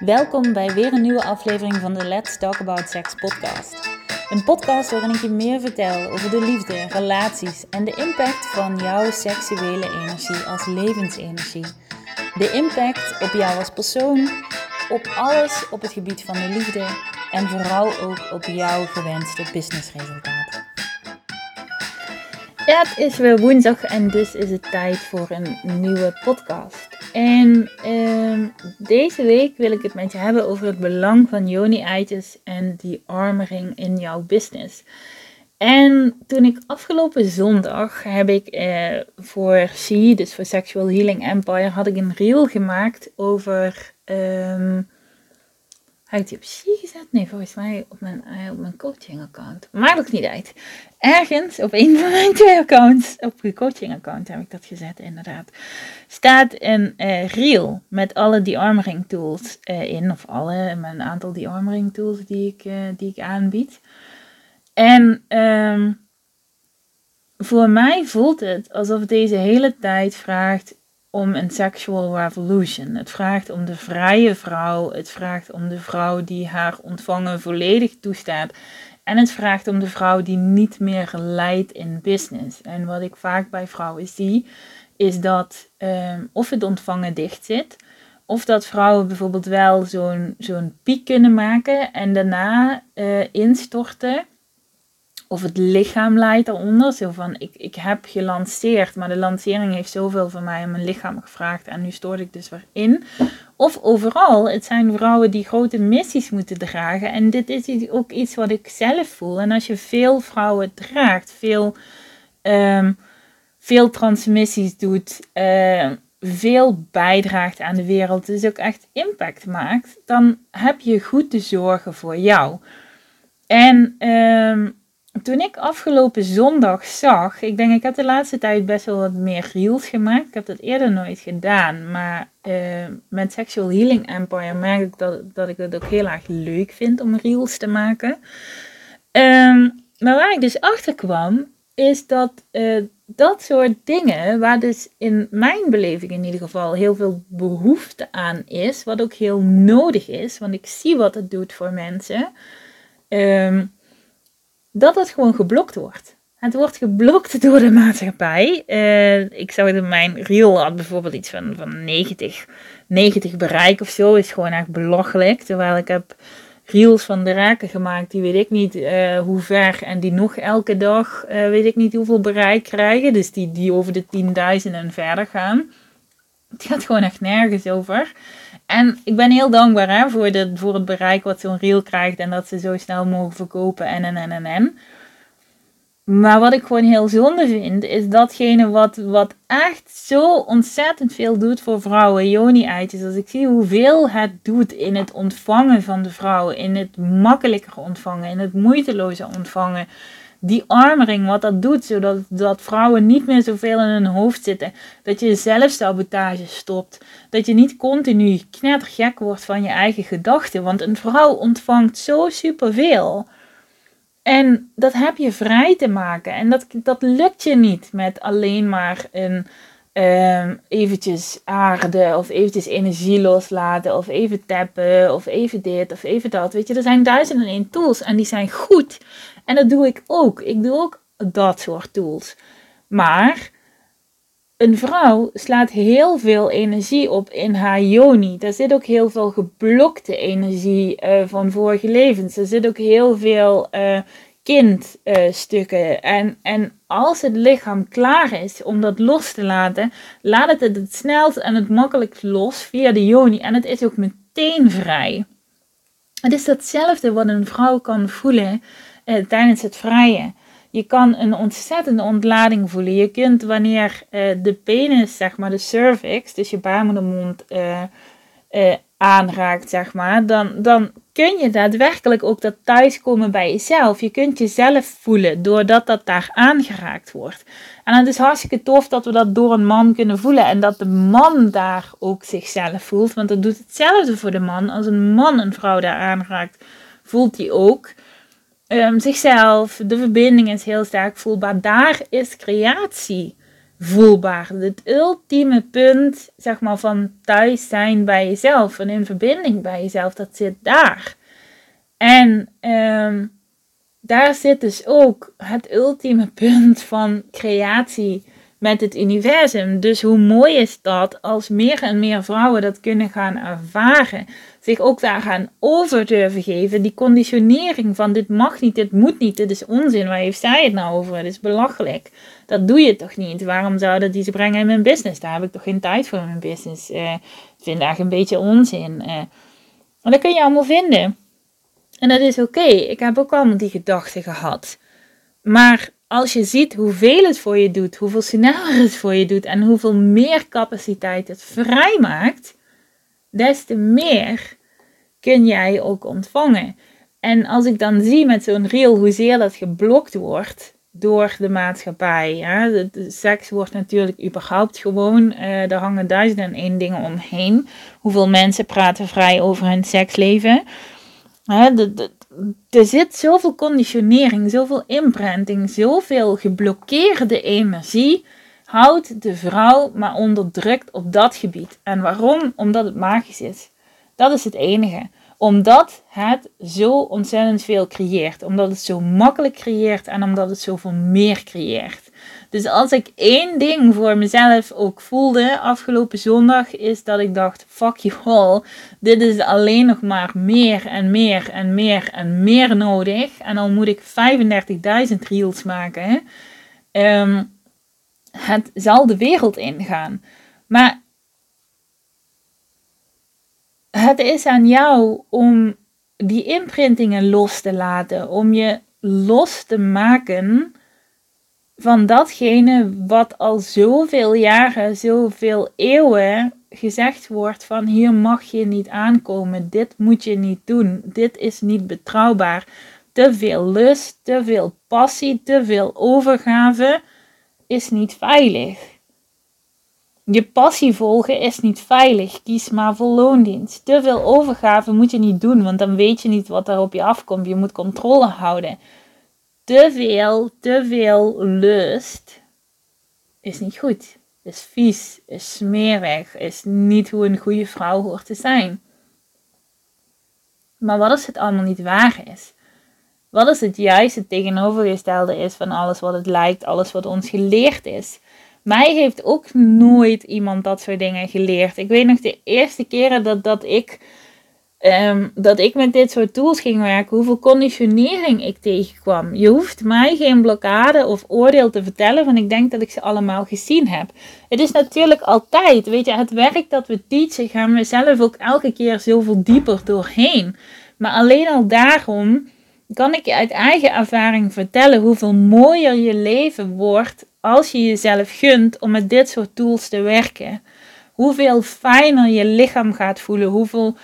Welkom bij weer een nieuwe aflevering van de Let's Talk About Sex podcast. Een podcast waarin ik je meer vertel over de liefde, relaties en de impact van jouw seksuele energie als levensenergie. De impact op jou als persoon, op alles op het gebied van de liefde en vooral ook op jouw gewenste businessresultaten. Het is weer woensdag en dus is het tijd voor een nieuwe podcast. En ehm, deze week wil ik het met je hebben over het belang van yoni-eitjes en die armering in jouw business. En toen ik afgelopen zondag heb ik eh, voor She, dus voor Sexual Healing Empire, had ik een reel gemaakt over um, heb ik die op C gezet? Nee, volgens mij op mijn, uh, op mijn coaching account. Maakt ook niet uit. Ergens op een van mijn twee accounts, op de coaching account heb ik dat gezet inderdaad, staat een uh, reel met alle de-armoring tools uh, in. Of alle, een aantal de-armoring tools die ik, die ik aanbied. En um, voor mij voelt het alsof deze hele tijd vraagt om een sexual revolution. Het vraagt om de vrije vrouw. Het vraagt om de vrouw die haar ontvangen volledig toestaat. En het vraagt om de vrouw die niet meer leidt in business. En wat ik vaak bij vrouwen zie, is dat ehm, of het ontvangen dicht zit. Of dat vrouwen bijvoorbeeld wel zo'n zo'n piek kunnen maken en daarna uh, instorten of het lichaam leidt eronder. Zo van, ik, ik heb gelanceerd, maar de lancering heeft zoveel van mij en mijn lichaam gevraagd en nu stoor ik dus weer in. Of overal, het zijn vrouwen die grote missies moeten dragen. En dit is ook iets wat ik zelf voel. En als je veel vrouwen draagt, veel, um, veel transmissies doet, uh, veel bijdraagt aan de wereld, dus ook echt impact maakt, dan heb je goed te zorgen voor jou. En um, toen ik afgelopen zondag zag, ik denk ik heb de laatste tijd best wel wat meer reels gemaakt. Ik heb dat eerder nooit gedaan, maar uh, met Sexual Healing Empire merk ik dat, dat ik het ook heel erg leuk vind om reels te maken. Um, maar waar ik dus achter kwam, is dat uh, dat soort dingen, waar dus in mijn beleving in ieder geval heel veel behoefte aan is, wat ook heel nodig is, want ik zie wat het doet voor mensen. Um, dat het gewoon geblokt wordt. Het wordt geblokt door de maatschappij. Uh, ik zag in mijn reel had bijvoorbeeld iets van, van 90, 90 bereik of zo. Is gewoon echt belachelijk. Terwijl ik heb reels van de raken gemaakt. Die weet ik niet uh, hoe ver. En die nog elke dag uh, weet ik niet hoeveel bereik krijgen. Dus die, die over de 10.000 en verder gaan. Het gaat gewoon echt nergens over. En ik ben heel dankbaar hè, voor, de, voor het bereik wat zo'n reel krijgt en dat ze zo snel mogen verkopen en en en en en. Maar wat ik gewoon heel zonde vind, is datgene wat, wat echt zo ontzettend veel doet voor vrouwen, Joni-eitjes. Als ik zie hoeveel het doet in het ontvangen van de vrouwen, in het makkelijker ontvangen, in het moeiteloze ontvangen die armering, wat dat doet, zodat dat vrouwen niet meer zoveel in hun hoofd zitten. Dat je zelfsabotage stopt. Dat je niet continu knettergek wordt van je eigen gedachten. Want een vrouw ontvangt zo superveel. En dat heb je vrij te maken. En dat, dat lukt je niet met alleen maar een um, eventjes aarde of eventjes energie loslaten of even tappen of even dit of even dat. Weet je, er zijn duizenden één tools en die zijn goed. En dat doe ik ook. Ik doe ook dat soort tools. Maar een vrouw slaat heel veel energie op in haar yoni. Daar zit ook heel veel geblokte energie uh, van vorige levens. Er zit ook heel veel uh, kindstukken. en, en als het lichaam klaar is om dat los te laten, laat het het snelst en het makkelijkst los via de yoni. En het is ook meteen vrij. Het is datzelfde wat een vrouw kan voelen eh, tijdens het vrije. Je kan een ontzettende ontlading voelen. Je kunt wanneer eh, de penis, zeg maar de cervix, dus je baarmoedermond, eh, eh, aanraakt, zeg maar, dan, dan kun je daadwerkelijk ook dat thuiskomen bij jezelf. Je kunt jezelf voelen doordat dat daar aangeraakt wordt. En het is hartstikke tof dat we dat door een man kunnen voelen en dat de man daar ook zichzelf voelt. Want dat doet hetzelfde voor de man. Als een man een vrouw daar aanraakt, voelt hij ook um, zichzelf. De verbinding is heel sterk voelbaar. Daar is creatie voelbaar. Het ultieme punt, zeg maar, van thuis zijn bij jezelf en in verbinding bij jezelf, dat zit daar. En um, daar zit dus ook het ultieme punt van creatie met het universum. Dus hoe mooi is dat als meer en meer vrouwen dat kunnen gaan ervaren, zich ook daar gaan over durven geven. Die conditionering van dit mag niet, dit moet niet, dit is onzin. Waar heeft zij het nou over? Het is belachelijk. Dat doe je toch niet? Waarom zouden die ze brengen in mijn business? Daar heb ik toch geen tijd voor in mijn business. Uh, ik vind eigenlijk een beetje onzin. Uh, en dat kun je allemaal vinden. En dat is oké. Ik heb ook allemaal die gedachten gehad. Maar als je ziet hoeveel het voor je doet, hoeveel sneller het voor je doet en hoeveel meer capaciteit het vrijmaakt, des te meer kun jij ook ontvangen. En als ik dan zie met zo'n reel hoezeer dat geblokt wordt door de maatschappij. Hè? De, seks wordt natuurlijk überhaupt gewoon, uh, er hangen duizenden en één dingen omheen. Hoeveel mensen praten vrij over hun seksleven. Hè? De, er zit zoveel conditionering, zoveel imprinting, zoveel geblokkeerde energie. Houdt de vrouw maar onderdrukt op dat gebied. En waarom? Omdat het magisch is. Dat is het enige. Omdat het zo ontzettend veel creëert. Omdat het zo makkelijk creëert en omdat het zoveel meer creëert. Dus als ik één ding voor mezelf ook voelde afgelopen zondag, is dat ik dacht: fuck you all. Dit is alleen nog maar meer en meer en meer en meer nodig. En dan moet ik 35.000 reels maken. Um, het zal de wereld ingaan. Maar het is aan jou om die imprintingen los te laten, om je los te maken van datgene wat al zoveel jaren, zoveel eeuwen gezegd wordt van hier mag je niet aankomen, dit moet je niet doen, dit is niet betrouwbaar. Te veel lust, te veel passie, te veel overgave is niet veilig. Je passie volgen is niet veilig. Kies maar voor loondienst. Te veel overgave moet je niet doen, want dan weet je niet wat er op je afkomt. Je moet controle houden te veel, te veel lust is niet goed. Is vies, is smerig, is niet hoe een goede vrouw hoort te zijn. Maar wat als het allemaal niet waar is? Wat als het juist het tegenovergestelde is van alles wat het lijkt, alles wat ons geleerd is? Mij heeft ook nooit iemand dat soort dingen geleerd. Ik weet nog de eerste keren dat, dat ik Ehm, dat ik met dit soort tools ging werken, hoeveel conditionering ik tegenkwam. Je hoeft mij geen blokkade of oordeel te vertellen, want ik denk dat ik ze allemaal gezien heb. Het is natuurlijk altijd, weet je, het werk dat we teachen, gaan we zelf ook elke keer zoveel dieper doorheen. Maar alleen al daarom kan ik je uit eigen ervaring vertellen hoeveel mooier je leven wordt als je jezelf gunt om met dit soort tools te werken. Hoeveel fijner je lichaam gaat voelen, hoeveel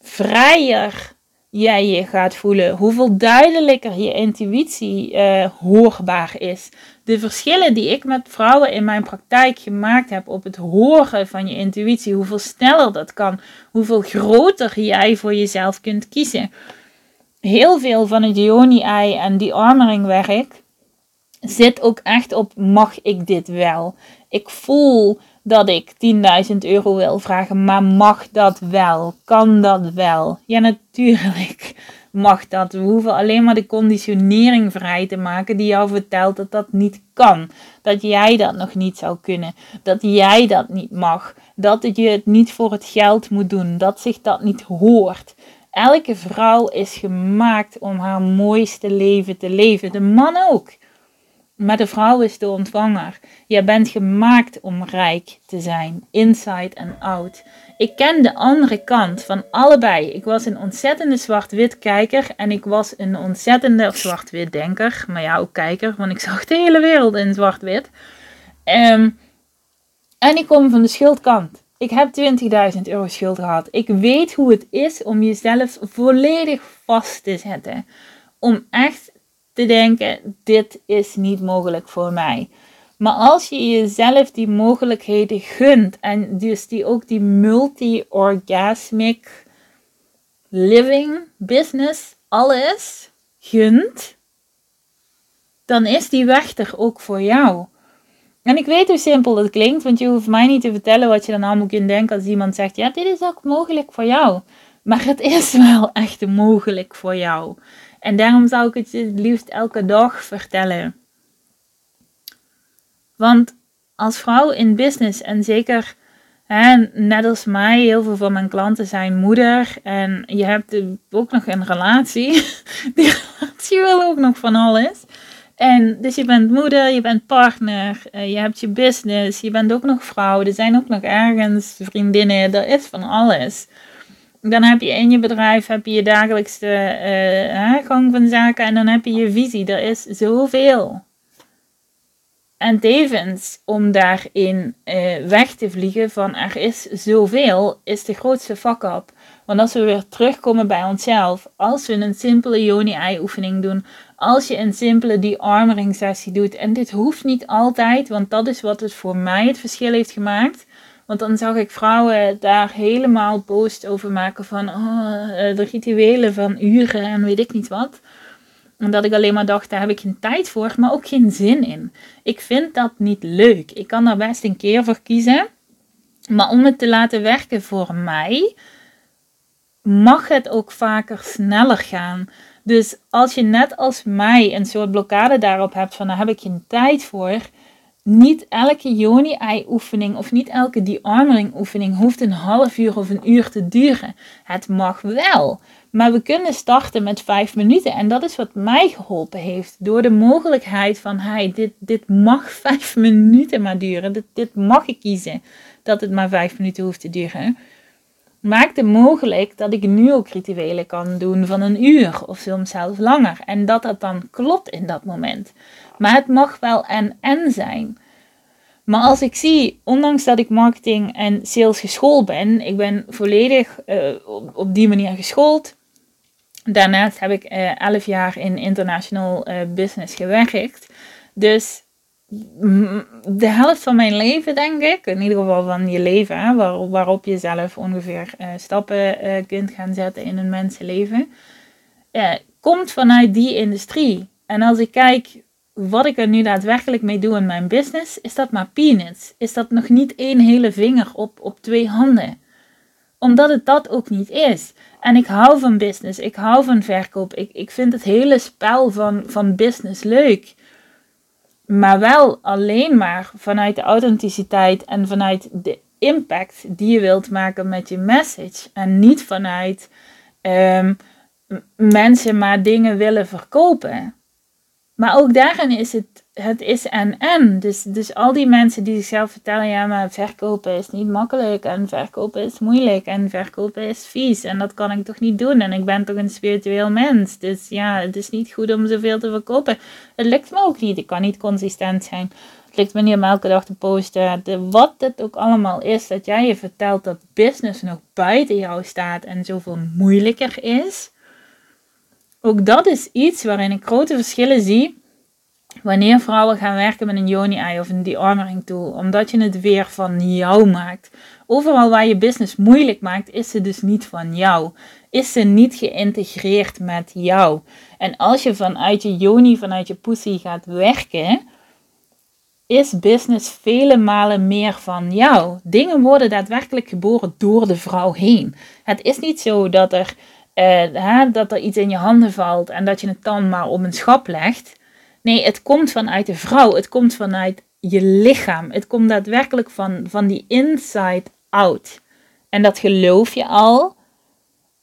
vrijer jij je gaat voelen, hoeveel duidelijker je intuïtie uh, hoorbaar is. De verschillen die ik met vrouwen in mijn praktijk gemaakt heb op het horen van je intuïtie, hoeveel sneller dat kan, hoeveel groter jij voor jezelf kunt kiezen. Heel veel van het Joni-ei en die armering werk zit ook echt op mag ik dit wel? Ik voel dat ik 10.000 euro wil vragen, maar mag dat wel? Kan dat wel? Ja, natuurlijk mag dat. We hoeven alleen maar de conditionering vrij te maken die jou vertelt dat dat niet kan. Dat jij dat nog niet zou kunnen. Dat jij dat niet mag. Dat je het niet voor het geld moet doen. Dat zich dat niet hoort. Elke vrouw is gemaakt om haar mooiste leven te leven. De man ook. Maar de vrouw is de ontvanger. Jij bent gemaakt om rijk te zijn, inside en out. Ik ken de andere kant van allebei. Ik was een ontzettende zwart-wit kijker en ik was een ontzettende zwart-wit denker. Maar ja, ook kijker, want ik zag de hele wereld in zwart-wit. Ehm, en ik kom van de schuldkant. Ik heb 20.000 euro schuld gehad. Ik weet hoe het is om jezelf volledig vast te zetten. Om echt te denken: dit is niet mogelijk voor mij. Maar als je jezelf die mogelijkheden gunt en dus die ook die multi-orgasmic living, business, alles gunt, dan is die weg er ook voor jou. En ik weet hoe simpel dat klinkt, want je hoeft mij niet te vertellen wat je dan allemaal kunt denken als iemand zegt: Ja, dit is ook mogelijk voor jou. Maar het is wel echt mogelijk voor jou. En daarom zou ik het je het liefst elke dag vertellen. Want als vrouw in business en zeker hè, net als mij, heel veel van mijn klanten zijn moeder en je hebt ook nog een relatie. Die relatie wil ook nog van alles. En dus je bent moeder, je bent partner, eh, je hebt je business, je bent ook nog vrouw. Er zijn ook nog ergens vriendinnen, er is van alles. Dan heb je in je bedrijf heb je, je dagelijkse uh, gang van zaken en dan heb je je visie. Er is zoveel. En tevens om daarin uh, weg te vliegen van er is zoveel, is de grootste fuck-up. Want als we weer terugkomen bij onszelf, als we een simpele yoni-ei oefening doen, als je een simpele de-armering sessie doet, en dit hoeft niet altijd, want dat is wat het voor mij het verschil heeft gemaakt. Want dan zag ik vrouwen daar helemaal post over maken van oh, eh, de rituelen van uren en weet ik niet wat. Omdat ik alleen maar dacht, daar heb ik geen tijd voor, maar ook geen zin in. Ik vind dat niet leuk. Ik kan daar best een keer voor kiezen. Maar om het te laten werken voor mij, mag het ook vaker sneller gaan. Dus als je net als mij een soort blokkade daarop hebt van daar heb ik geen tijd voor. Niet elke yoni-ei oefening of niet elke de-armering oefening hoeft een half uur of een uur te duren. Het mag wel. Maar we kunnen starten met vijf minuten. En dat is wat mij geholpen heeft. Door de mogelijkheid van, hey, dit, dit mag vijf minuten maar duren. Dit, dit mag ik kiezen dat het maar vijf minuten hoeft te duren maakt het mogelijk dat ik nu ook rituelen kan doen van een uur of soms zelfs langer. En dat dat dan klopt in dat moment. Maar het mag wel en-en zijn. Maar als ik zie, ondanks dat ik marketing en sales geschoold ben, ik ben volledig uh, op, die manier geschoold. Daarnaast heb ik uh, elf jaar in international uh, business gewerkt. Dus de helft van mijn leven, denk ik, in ieder geval van je leven, waarop je zelf ongeveer uh, stappen uh, kunt gaan zetten in een mensenleven, komt vanuit die industrie. En als ik kijk wat ik er nu daadwerkelijk mee doe in mijn business, is dat maar peanuts. Is dat nog niet één hele vinger op, op twee handen. Omdat het dat ook niet is. En ik hou van business, ik hou van verkoop, ik, ik vind het hele spel van, van business leuk maar wel alleen maar vanuit de authenticiteit en vanuit de impact die je wilt maken met je message. En niet vanuit um, mensen maar dingen willen verkopen. Maar ook daarin is het het is en en. Dus, dus al die mensen die zichzelf vertellen, ja, maar verkopen is niet makkelijk en verkopen is moeilijk en verkopen is vies en dat kan ik toch niet doen en ik ben toch een spiritueel mens. Dus ja, het is niet goed om zoveel te verkopen. Het lukt me ook niet. Ik kan niet consistent zijn. Het lukt me niet om elke dag te posten. Wat het ook allemaal is, dat jij je vertelt dat business nog buiten jou staat en zoveel moeilijker is. Ook dat is iets waarin ik grote verschillen zie Wanneer vrouwen gaan werken met een yoni-ei of een de-armoring tool, omdat je het weer van jou maakt. Overal waar je business moeilijk maakt, is ze dus niet van jou. Is ze niet geïntegreerd met jou. En als je vanuit je yoni, vanuit je pussy gaat werken, is business vele malen meer van jou. Dingen worden daadwerkelijk geboren door de vrouw heen. Het is niet zo dat er, uh, dat er iets in je handen valt en dat je het dan maar op een schap legt. Nee, het komt vanuit de vrouw. Het komt vanuit je lichaam. Het komt daadwerkelijk van, van die inside out. En dat geloof je al.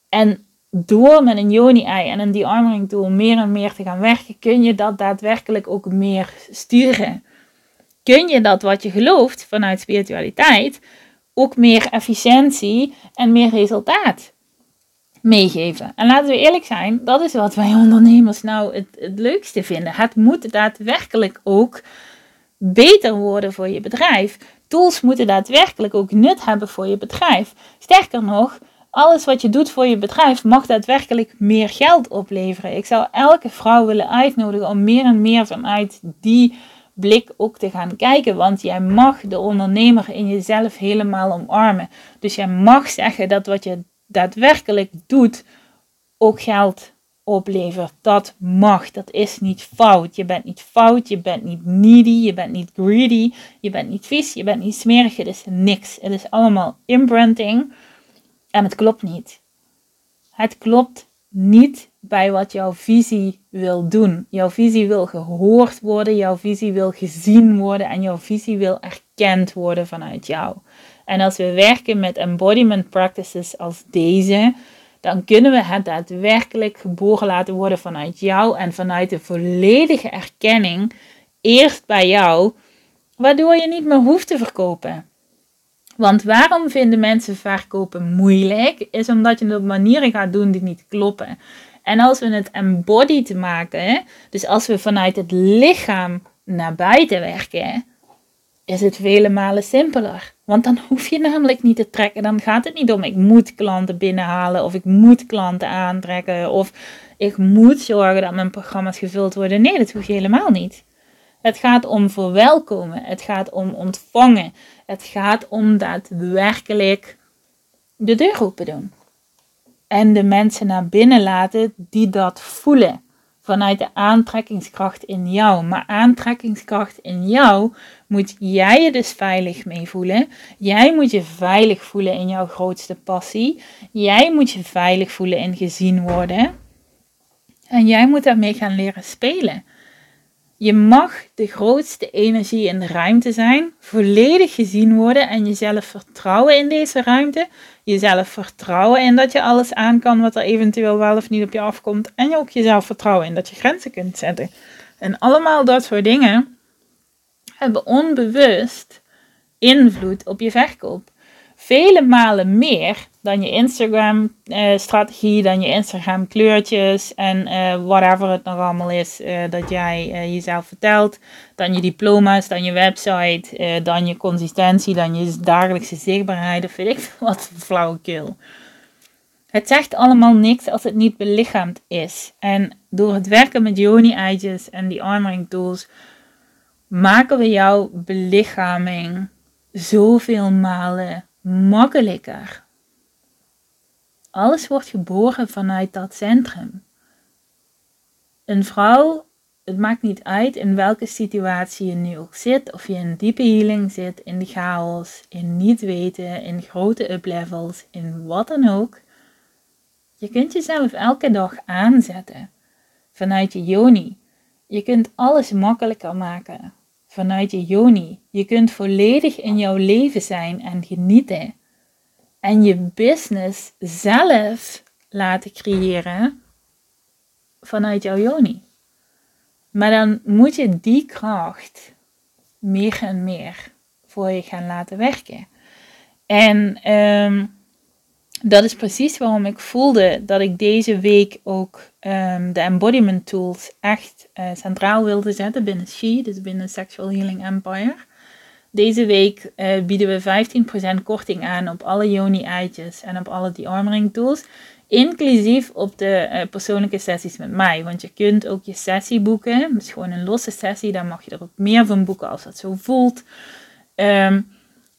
En door met een yoni-ei en een de-armoring tool meer en meer te gaan werken, kun je dat daadwerkelijk ook meer sturen. Kun je dat wat je gelooft vanuit spiritualiteit ook meer efficiëntie en meer resultaat meegeven. En laten we eerlijk zijn, dat is wat wij ondernemers nou het, het leukste vinden. Het moet daadwerkelijk ook beter worden voor je bedrijf. Tools moeten daadwerkelijk ook nut hebben voor je bedrijf. Sterker nog, alles wat je doet voor je bedrijf mag daadwerkelijk meer geld opleveren. Ik zou elke vrouw willen uitnodigen om meer en meer vanuit die blik ook te gaan kijken. Want jij mag de ondernemer in jezelf helemaal omarmen. Dus jij mag zeggen dat wat je daadwerkelijk doet, ook geld oplevert. Dat mag, dat is niet fout. Je bent niet fout, je bent niet needy, je bent niet greedy, je bent niet vies, je bent niet smerig, het is niks. Het is allemaal imprinting en het klopt niet. Het klopt niet bij wat jouw visie wil doen. Jouw visie wil gehoord worden, jouw visie wil gezien worden en jouw visie wil erkend worden vanuit jou. En als we werken met embodiment practices als deze, dan kunnen we het daadwerkelijk geboren laten worden vanuit jou en vanuit de volledige erkenning eerst bij jou, waardoor je niet meer hoeft te verkopen. Want waarom vinden mensen verkopen moeilijk? Is omdat je het op manieren gaat doen die niet kloppen. En als we het embodied maken, dus als we vanuit het lichaam naar buiten werken, is het vele malen simpeler. Want dan hoef je namelijk niet te trekken. Dan gaat het niet om ik moet klanten binnenhalen of ik moet klanten aantrekken of ik moet zorgen dat mijn programma's gevuld worden. Nee, dat hoef je helemaal niet. Het gaat om verwelkomen. Het gaat om ontvangen. Het gaat om daadwerkelijk de deur open doen. En de mensen naar binnen laten die dat voelen. Vanuit de aantrekkingskracht in jou. Maar aantrekkingskracht in jou moet jij je dus veilig mee voelen. Jij moet je veilig voelen in jouw grootste passie. Jij moet je veilig voelen in gezien worden. En jij moet daarmee gaan leren spelen. Je mag de grootste energie in de ruimte zijn, volledig gezien worden en jezelf vertrouwen in deze ruimte. Jezelf vertrouwen in dat je alles aan kan wat er eventueel wel of niet op je afkomt. En je ook jezelf vertrouwen in dat je grenzen kunt zetten. En allemaal dat soort dingen hebben onbewust invloed op je verkoop. Vele malen meer dan je Instagram-strategie, eh, dan je Instagram-kleurtjes en uh, whatever het nog allemaal is uh, dat jij jezelf vertelt. Dan je diploma's, dan je website, dan je consistentie, dan je dagelijkse zichtbaarheid of weet ik wat flauwekul. Het zegt allemaal niks als het niet belichaamd is. En door het werken met Yoni-eitjes en die armoring tools maken we jouw belichaming zoveel malen makkelijker. Alles wordt geboren vanuit dat centrum. Een vrouw, het maakt niet uit in welke situatie je nu ook zit, of je in diepe healing zit, in de chaos, in niet weten, in grote uplevels, in wat dan ook. Je kunt jezelf elke dag aanzetten vanuit je yoni. Je kunt alles makkelijker maken vanuit je yoni. Je kunt volledig in jouw leven zijn en genieten. En je business zelf laten creëren vanuit jouw yoni. Maar dan moet je die kracht meer en meer voor je gaan laten werken. En ehm, dat is precies waarom ik voelde dat ik deze week ook um, de embodiment tools echt uh, centraal wilde zetten binnen She, dus binnen Sexual Healing Empire. Deze week uh, bieden we 15% korting aan op alle Yoni-eitjes en op alle de-armoring tools. Inclusief op de uh, persoonlijke sessies met mij. Want je kunt ook je sessie boeken. Dus gewoon een losse sessie. Daar mag je er ook meer van boeken als dat zo voelt. Um,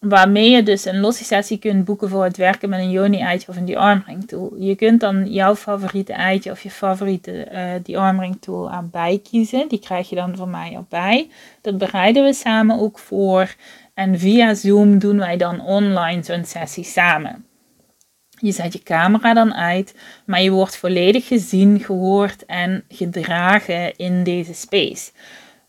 Waarmee je dus een losse sessie kunt boeken voor het werken met een Yoni-eitje of een de-armring tool. Je kunt dan jouw favoriete eitje of je favoriete uh, de-armring tool erbij kiezen. Die krijg je dan van mij erbij. Dat bereiden we samen ook voor. En via Zoom doen wij dan online zo'n sessie samen. Je zet je camera dan uit, maar je wordt volledig gezien, gehoord en gedragen in deze space.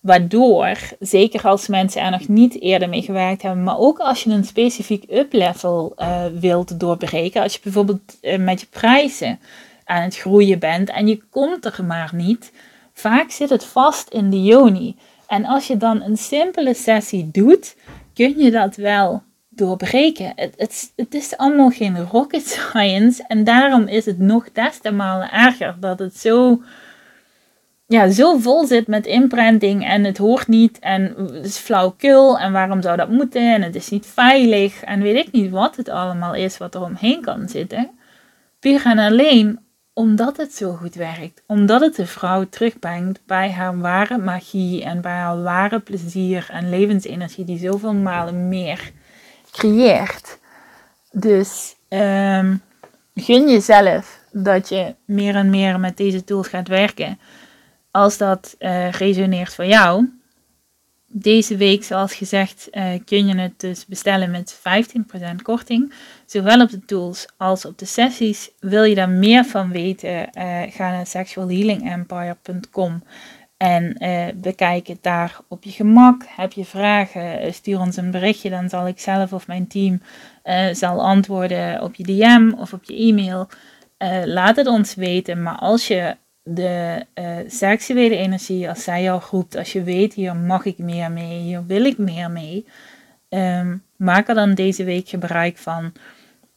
Waardoor, zeker als mensen er nog niet eerder mee gewerkt hebben, maar ook als je een specifiek up-level uh, wilt doorbreken, als je bijvoorbeeld uh, met je prijzen aan het groeien bent en je komt er maar niet, vaak zit het vast in de yoni. En als je dan een simpele sessie doet, kun je dat wel doorbreken. Het, het, het is allemaal geen rocket science en daarom is het nog des te malen erger dat het zo ja, zo vol zit met imprinting en het hoort niet en het is flauwkul en waarom zou dat moeten en het is niet veilig en weet ik niet wat het allemaal is wat er omheen kan zitten. Puur en alleen omdat het zo goed werkt. Omdat het de vrouw terugbrengt bij haar ware magie en bij haar ware plezier en levensenergie die zoveel malen meer creëert. Dus um, gun jezelf dat je meer en meer met deze tools gaat werken. Als dat uh, resoneert voor jou, deze week, zoals gezegd, uh, kun je het dus bestellen met 15% korting. Zowel op de tools als op de sessies. Wil je daar meer van weten? Uh, ga naar sexualhealingempire.com en bekijk het daar op je gemak. Heb je vragen? Stuur ons een berichtje, dan zal ik zelf of mijn team zal antwoorden op je DM of op je e-mail. laat het ons weten. Maar als je de uh, seksuele energie, als zij jou roept, als je weet, hier mag ik meer mee, hier wil ik meer mee, um, maak er dan deze week gebruik van.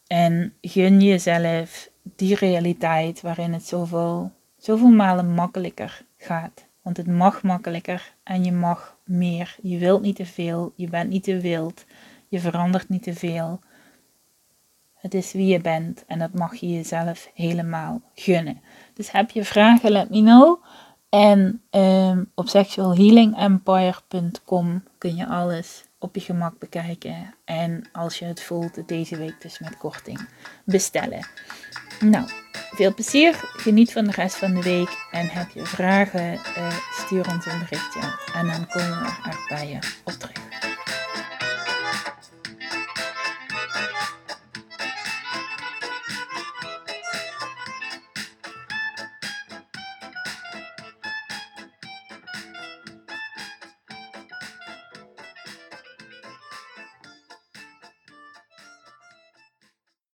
En gun jezelf die realiteit waarin het zoveel, zoveel malen makkelijker gaat. Want het mag makkelijker en je mag meer. Je wilt niet te veel, je bent niet te wild, je verandert niet te veel. Het is wie je bent en dat mag je jezelf helemaal gunnen. Dus heb je vragen, let me know. En um, op sexualhealingempire.com kun je alles op je gemak bekijken. En als je het voelt, deze week dus met korting bestellen. Nou, veel plezier. Geniet van de rest van de week. En heb je vragen, uh, stuur ons een berichtje. En dan komen we er bij je op terug.